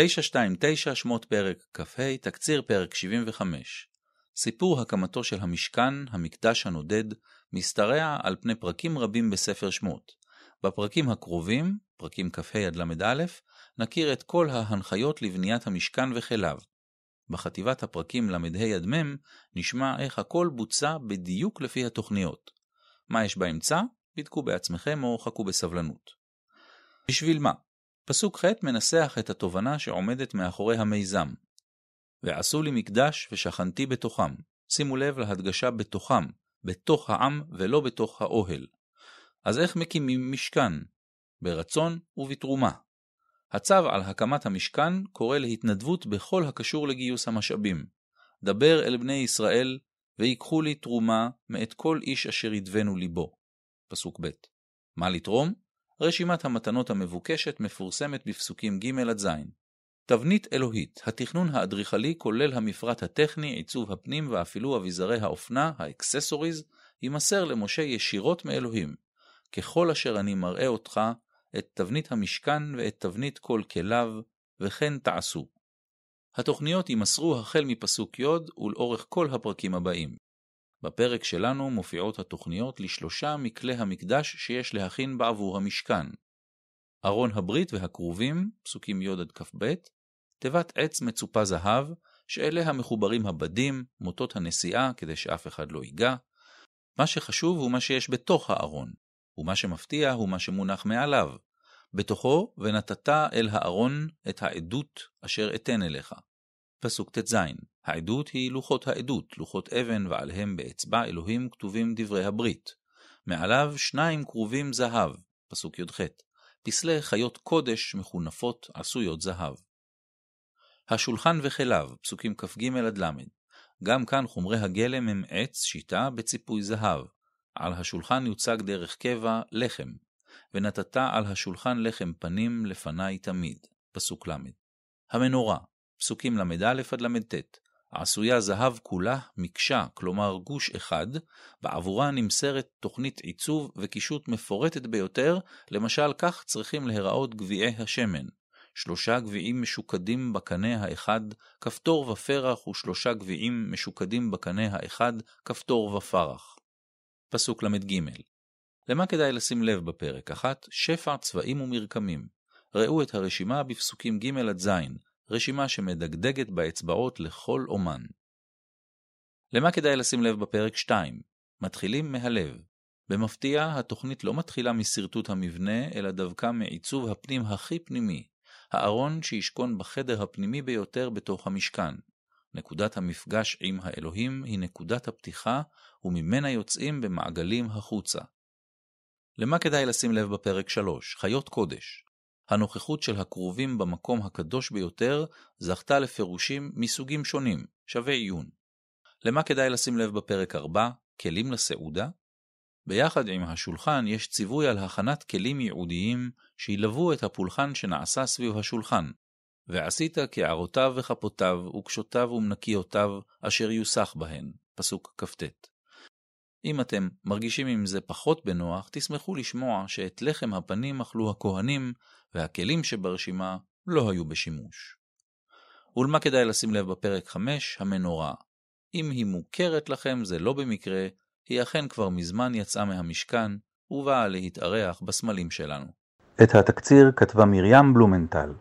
929 שמות פרק כ"ה, תקציר פרק 75. סיפור הקמתו של המשכן, המקדש הנודד, משתרע על פני פרקים רבים בספר שמות. בפרקים הקרובים, פרקים כ"ה עד ל"א, נכיר את כל ההנחיות לבניית המשכן וכליו. בחטיבת הפרקים ל"ה עד מ' נשמע איך הכל בוצע בדיוק לפי התוכניות. מה יש באמצע? בדקו בעצמכם או חכו בסבלנות. בשביל מה? פסוק ח' מנסח את התובנה שעומדת מאחורי המיזם. ועשו לי מקדש ושכנתי בתוכם. שימו לב להדגשה בתוכם, בתוך העם ולא בתוך האוהל. אז איך מקימים משכן? ברצון ובתרומה. הצו על הקמת המשכן קורא להתנדבות בכל הקשור לגיוס המשאבים. דבר אל בני ישראל, ויקחו לי תרומה מאת כל איש אשר ידבנו ליבו. פסוק ב' מה לתרום? רשימת המתנות המבוקשת מפורסמת בפסוקים ג' עד ז'. תבנית אלוהית, התכנון האדריכלי כולל המפרט הטכני, עיצוב הפנים ואפילו אביזרי האופנה, ה accessories, יימסר למשה ישירות מאלוהים. ככל אשר אני מראה אותך, את תבנית המשכן ואת תבנית כל כליו, וכן תעשו. התוכניות יימסרו החל מפסוק י' ולאורך כל הפרקים הבאים. בפרק שלנו מופיעות התוכניות לשלושה מכלי המקדש שיש להכין בעבור המשכן. ארון הברית והכרובים, פסוקים י עד כ"ב, תיבת עץ מצופה זהב, שאליה מחוברים הבדים, מוטות הנשיאה, כדי שאף אחד לא ייגע. מה שחשוב הוא מה שיש בתוך הארון, ומה שמפתיע הוא מה שמונח מעליו. בתוכו, ונתת אל הארון את העדות אשר אתן אליך. פסוק ט"ז העדות היא לוחות העדות, לוחות אבן ועליהם באצבע אלוהים כתובים דברי הברית. מעליו שניים כרובים זהב, פסוק י"ח, פסלי חיות קודש מחונפות עשויות זהב. השולחן וכליו, פסוקים כ"ג עד ל', גם כאן חומרי הגלם הם עץ שיטה בציפוי זהב. על השולחן יוצג דרך קבע לחם, ונתת על השולחן לחם פנים לפני תמיד. פסוק ל'. המנורה, פסוקים ל"א עד ל"ט, עשויה זהב כולה מקשה, כלומר גוש אחד, בעבורה נמסרת תוכנית עיצוב וקישוט מפורטת ביותר, למשל כך צריכים להיראות גביעי השמן. שלושה גביעים משוקדים בקנה האחד, כפתור ופרח ושלושה גביעים משוקדים בקנה האחד, כפתור ופרח. פסוק ל"ג למה כדאי לשים לב בפרק? אחת, שפע צבעים ומרקמים. ראו את הרשימה בפסוקים ג' עד ז', רשימה שמדגדגת באצבעות לכל אומן. למה כדאי לשים לב בפרק 2? מתחילים מהלב. במפתיע, התוכנית לא מתחילה משרטוט המבנה, אלא דווקא מעיצוב הפנים הכי פנימי, הארון שישכון בחדר הפנימי ביותר בתוך המשכן. נקודת המפגש עם האלוהים היא נקודת הפתיחה, וממנה יוצאים במעגלים החוצה. למה כדאי לשים לב בפרק 3? חיות קודש. הנוכחות של הכרובים במקום הקדוש ביותר זכתה לפירושים מסוגים שונים, שווה עיון. למה כדאי לשים לב בפרק 4? כלים לסעודה? ביחד עם השולחן יש ציווי על הכנת כלים ייעודיים שילוו את הפולחן שנעשה סביב השולחן. ועשית כערותיו וכפותיו וקשותיו ומנקיותיו אשר יוסח בהן. פסוק כ"ט. אם אתם מרגישים עם זה פחות בנוח, תשמחו לשמוע שאת לחם הפנים אכלו הכהנים, והכלים שברשימה לא היו בשימוש. ולמה כדאי לשים לב בפרק 5, המנורה. אם היא מוכרת לכם זה לא במקרה, היא אכן כבר מזמן יצאה מהמשכן, ובאה להתארח בסמלים שלנו. את התקציר כתבה מרים בלומנטל.